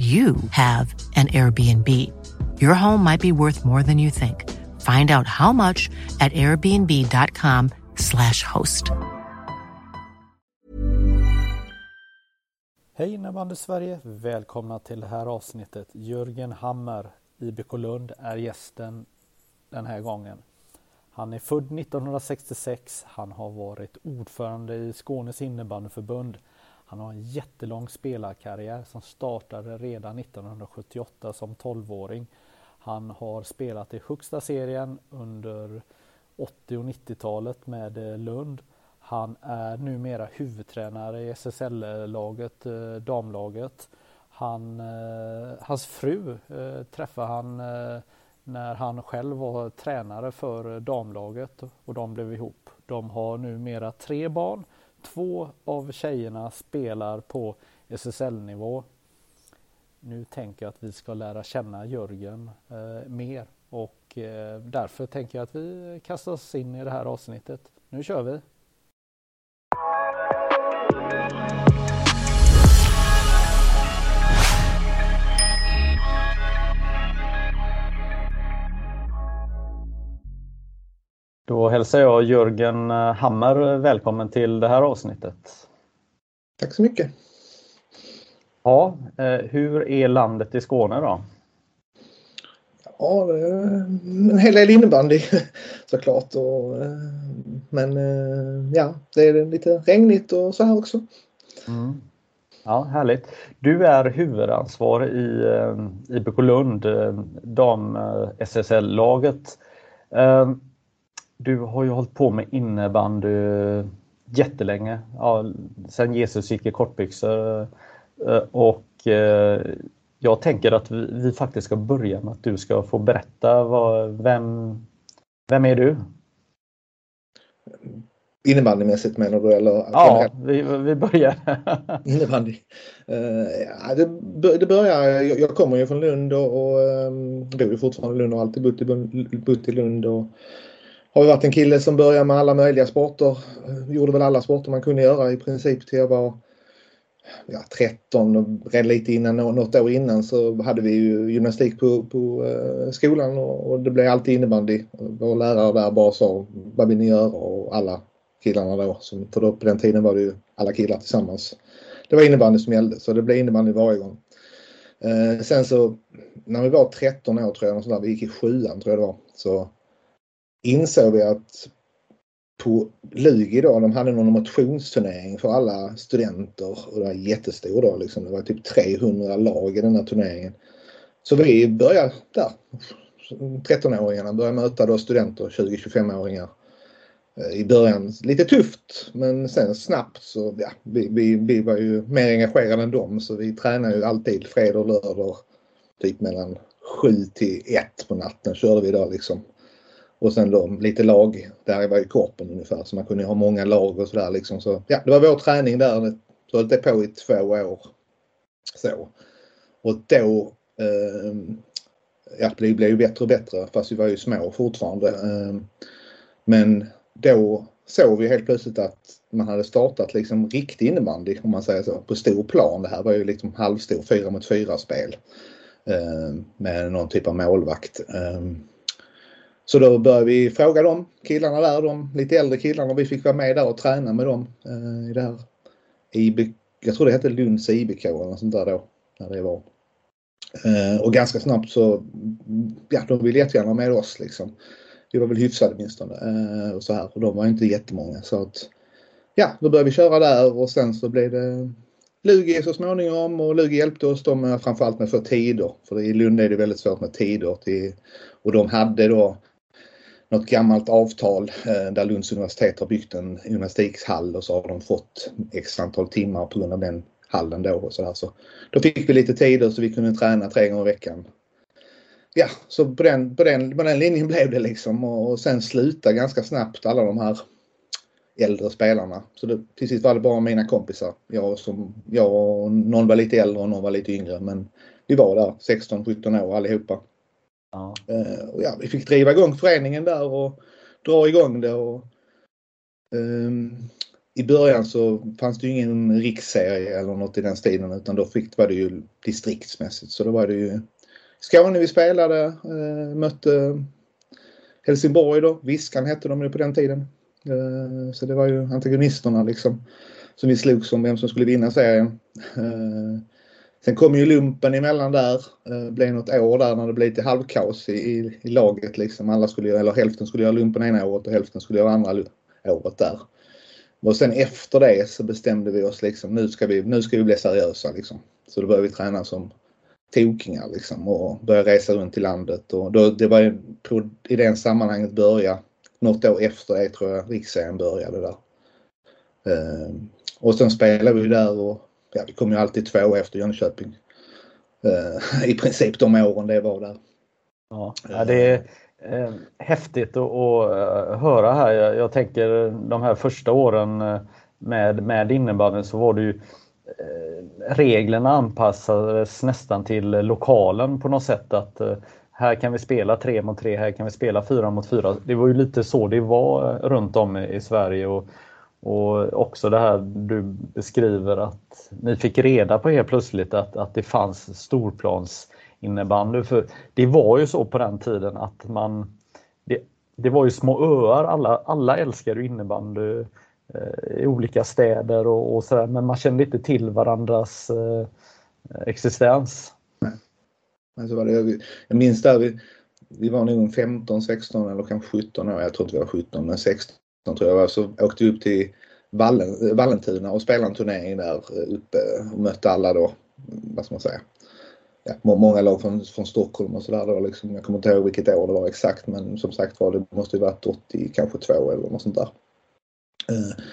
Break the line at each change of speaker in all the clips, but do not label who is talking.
you have an Airbnb. Your home might be worth more than you think. Find out how much at airbnb.com slash host.
Hej innebandy Sverige! Välkomna till det här avsnittet. Jörgen Hammer, IBK Lund, är gästen den här gången. Han är född 1966. Han har varit ordförande i Skånes innebandyförbund han har en jättelång spelarkarriär som startade redan 1978 som 12-åring. Han har spelat i högsta serien under 80 och 90-talet med eh, Lund. Han är numera huvudtränare i SSL-laget, eh, damlaget. Han, eh, hans fru eh, träffade han när han själv var tränare för damlaget och de blev ihop. De har numera tre barn Två av tjejerna spelar på SSL-nivå. Nu tänker jag att vi ska lära känna Jörgen eh, mer och eh, därför tänker jag att vi kastar oss in i det här avsnittet. Nu kör vi! Då hälsar jag Jörgen Hammer välkommen till det här avsnittet.
Tack så mycket.
Ja, eh, hur är landet i Skåne då?
Ja, en hel del innebandy såklart. Och, eh, men eh, ja, det är lite regnigt och så här också. Mm.
Ja, härligt. Du är huvudansvarig i IBK Lund, dam SSL-laget. Du har ju hållit på med innebandy jättelänge. Ja, sen Jesus gick i kortbyxor. Eh, och eh, jag tänker att vi, vi faktiskt ska börja med att du ska få berätta vad, vem, vem är du?
Innebandymässigt menar du? Eller
ja, vi, vi börjar.
Innebandy. Uh, ja, det, det börjar, jag, jag, kommer ju från Lund och, och um, bor ju fortfarande i Lund och alltid bott i, bott i Lund. Och, har varit en kille som började med alla möjliga sporter. Gjorde väl alla sporter man kunde göra i princip till jag var ja, 13 och redan lite innan, något år innan så hade vi ju gymnastik på, på eh, skolan och, och, det blev alltid innebandy. Vår lärare där bara sa vad vill ni göra och alla killarna då, som, för då på den tiden var det ju alla killar tillsammans. Det var innebandy som gällde så det blev innebandy varje gång. Eh, sen så när vi var 13 år tror jag, och sådär, vi gick i sjuan tror jag det var, så insåg vi att på Lugi då, de hade någon motionsturnering för alla studenter och det var jättestor då liksom. Det var typ 300 lag i den här turneringen. Så vi började där. 13-åringarna började möta då studenter, 20-25-åringar. Eh, I början lite tufft men sen snabbt så ja, vi, vi, vi var ju mer engagerade än dem så vi tränade ju alltid fredag och lördag typ mellan 7 till 1 på natten körde vi då liksom. Och sen då lite lag, där var ju korpen ungefär så man kunde ha många lag och sådär liksom. Så, ja, det var vår träning där. Så höll det på i två år. Så. Och då eh, ja, det blev ju bättre och bättre fast vi var ju små fortfarande. Eh, men då såg vi helt plötsligt att man hade startat liksom riktig innebandy om man säger så på stor plan. Det här var ju liksom halvstor fyra mot fyra spel eh, med någon typ av målvakt. Eh, så då började vi fråga de killarna där, de lite äldre killarna. Vi fick vara med där och träna med dem eh, i det här IB, jag tror det hette Lunds IBK eller något sånt där då. När det var. Eh, och ganska snabbt så, ja de ville jättegärna med oss liksom. Vi var väl hyfsade åtminstone. Eh, och så här. Och de var inte jättemånga så att ja, då började vi köra där och sen så blev det Lugi så småningom och Lugi hjälpte oss de med, framförallt med för tider. För i Lund är det väldigt svårt med tider. Till, och de hade då något gammalt avtal eh, där Lunds universitet har byggt en gymnastikhall och så har de fått x antal timmar på grund av den hallen då och så där. Så då fick vi lite tider så vi kunde träna tre gånger i veckan. ja, så på den, på, den, på den linjen blev det liksom och, och sen slutade ganska snabbt alla de här äldre spelarna. Så det, till sist var det bara mina kompisar. Jag, som, jag och någon var lite äldre och någon var lite yngre men vi var där 16-17 år allihopa. Ja. Eh, och ja, vi fick driva igång föreningen där och dra igång det. Och, um, I början så fanns det ju ingen riksserie eller något i den stilen utan då fick, var det ju distriktsmässigt. Så då var det ju Skåne vi spelade, uh, mötte Helsingborg då, Viskan hette de ju på den tiden. Uh, så det var ju antagonisterna liksom som vi slogs om vem som skulle vinna serien. Sen kom ju lumpen emellan där. Det blev något år där när det blev lite halvkaos i, i, i, laget liksom. Alla skulle, eller hälften skulle göra lumpen ena året och hälften skulle göra andra året där. Och sen efter det så bestämde vi oss liksom, nu ska vi, nu ska vi bli seriösa liksom. Så då började vi träna som tokingar liksom och började resa runt i landet och då, det var ju i det sammanhanget börja något år efter det tror jag riksserien började där. Ehm, och sen spelade vi där och ja, vi kom ju alltid två efter Jönköping. Uh, I princip de åren det var där.
Ja, det är eh, häftigt att, att eh, höra här. Jag, jag, tänker de här första åren eh, med, med innebandyn så var det ju reglerna anpassades nästan till lokalen på något sätt. att här kan vi spela tre mot tre, här kan vi spela fyra mot fyra. Det var ju lite så det var runt om i Sverige och och också det här du beskriver att ni fick reda på helt plötsligt att, att det fanns storplansinnebandy. För det var ju så på den tiden att man det, det var ju små öar, alla, alla älskade innebandy eh, i olika städer och, och sådär men man kände inte till varandras eh, existens.
Alltså var det, jag minns där vi, vi var nog 15, 16 eller kanske 17 år. Jag tror inte vi var 17 men 16 tror jag var. Så åkte vi upp till Vallen, Vallentuna och spelade en turnering där eh, uppe och mötte alla då, vad ska man säga, ja, många lag från, från Stockholm och sådär. Liksom, jag kommer inte ihåg vilket år det var exakt men som sagt var det måste ju varit 80, kanske två eller något sånt där. Eh,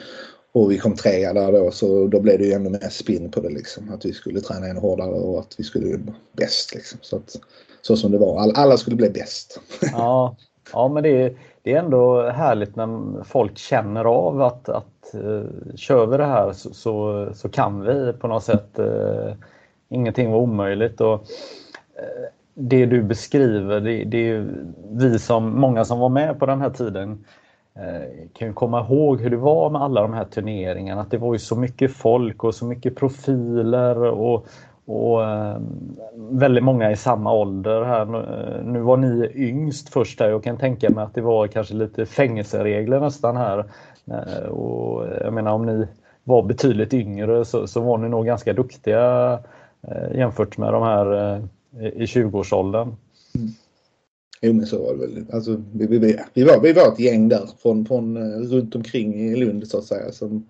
och vi kom trea där då så då blev det ju ännu mer spinn på det liksom. Att vi skulle träna ännu hårdare och att vi skulle bli bäst liksom. Så, att, så som det var. Alla skulle bli bäst.
Ja, ja men det är, det är ändå härligt när folk känner av att, att uh, kör vi det här så, så, så, kan vi på något sätt. Uh, ingenting var omöjligt. Och, uh, det du beskriver, det, det är vi som, många som var med på den här tiden kan ju komma ihåg hur det var med alla de här turneringarna. Att det var ju så mycket folk och så mycket profiler och, och ehm, väldigt många i samma ålder här. Eh, nu var ni yngst först här. Jag kan tänka mig att det var kanske lite fängelseregler nästan här. Eh, och jag menar om ni var betydligt yngre så, så var ni nog ganska duktiga eh, jämfört med de här i 20-årsåldern. Mm.
Jo men så var det väl. Alltså, vi, vi, vi, var, vi var ett gäng där från, från runt omkring i Lund så att säga som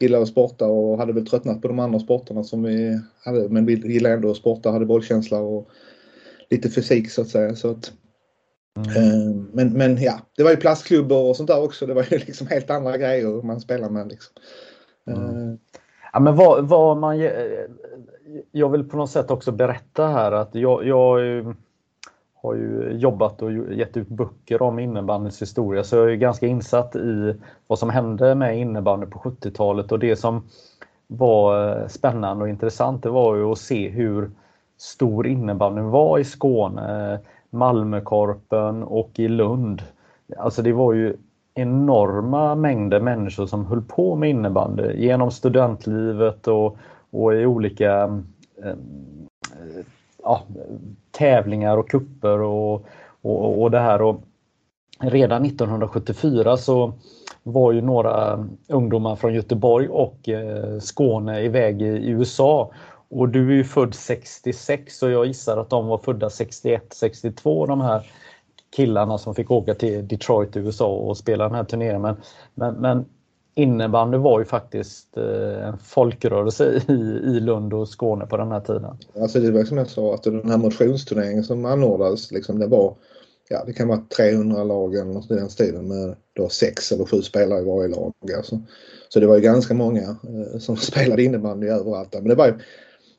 gillade att sporta och hade väl tröttnat på de andra sporterna som vi hade. Men vi gillade ändå att sporta, hade bollkänsla och lite fysik så att säga. Så att, mm. eh, men, men ja, det var ju plastklubbor och sånt där också. Det var ju liksom helt andra grejer man spelar med. Liksom.
Mm. Eh. Ja, men vad, vad man, jag vill på något sätt också berätta här att jag, jag har ju jobbat och gett ut böcker om innebandyns historia. Så jag är ganska insatt i vad som hände med innebandy på 70-talet och det som var eh, spännande och intressant det var ju att se hur stor innebandyn var i Skåne, eh, Malmökorpen och i Lund. Alltså det var ju enorma mängder människor som höll på med innebandy genom studentlivet och, och i olika eh, ja, tävlingar och kupper och, och, och det här. Och redan 1974 så var ju några ungdomar från Göteborg och eh, Skåne iväg i USA. Och du är ju född 66 och jag gissar att de var födda 61, 62 de här killarna som fick åka till Detroit i USA och spela den här turneringen. Men, men, men innebandy var ju faktiskt eh, en folkrörelse i, i Lund och Skåne på den här tiden.
Alltså det var som jag sa att den här motionsturneringen som anordnades, liksom det var ja, det kan vara 300 lag eller något i den stilen med då sex eller sju spelare i varje lag. Alltså. Så det var ju ganska många eh, som spelade innebandy överallt. Men det var ju,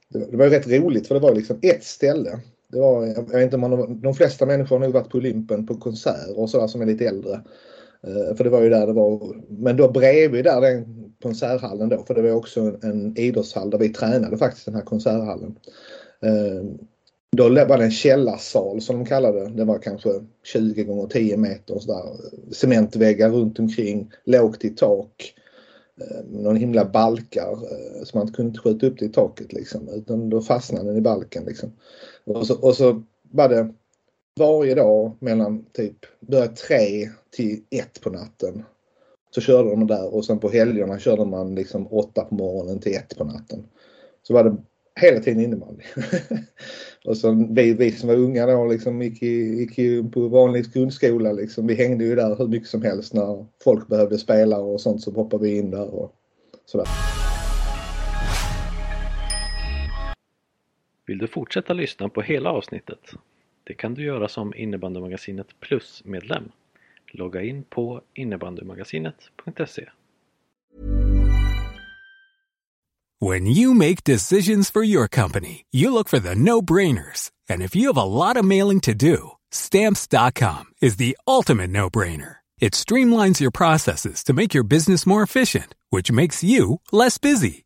det var, det var rätt roligt för det var liksom ett ställe Det var, jag vet inte man, de flesta människor har nog varit på Olympen på konserter och sådär som är lite äldre. Eh, för det var ju där det var, men då bredvid där den konserthallen då, för det var också en idrottshall där vi tränade faktiskt den här konserthallen. Eh, då var det en källarsal som de kallade det. Det var kanske 20 gånger 10 meter och sådär. Cementväggar runt omkring, lågt i tak. Eh, någon himla balkar så man kunde inte skjuta upp det i taket liksom utan då fastnade den i balken liksom. Och så, och så var det varje dag mellan typ började tre till ett på natten. Så körde de där och sen på helgerna körde man liksom åtta på morgonen till ett på natten. Så var det hela tiden innebandy. och så vi, vi som var unga då liksom gick, i, gick på vanlig grundskola liksom. Vi hängde ju där hur mycket som helst när folk behövde spela och sånt så hoppade vi in där och sådär.
Vill du fortsätta lyssna på hela avsnittet? Det kan du göra som innebandymagasinet Plus-medlem. Logga in på innebandymagasinet.se
When you make decisions for your company, you look for the no-brainers. And if you have a lot of mailing to do, stamps.com is the ultimate no-brainer. It streamlines your processes to make your business more efficient, which makes you less busy.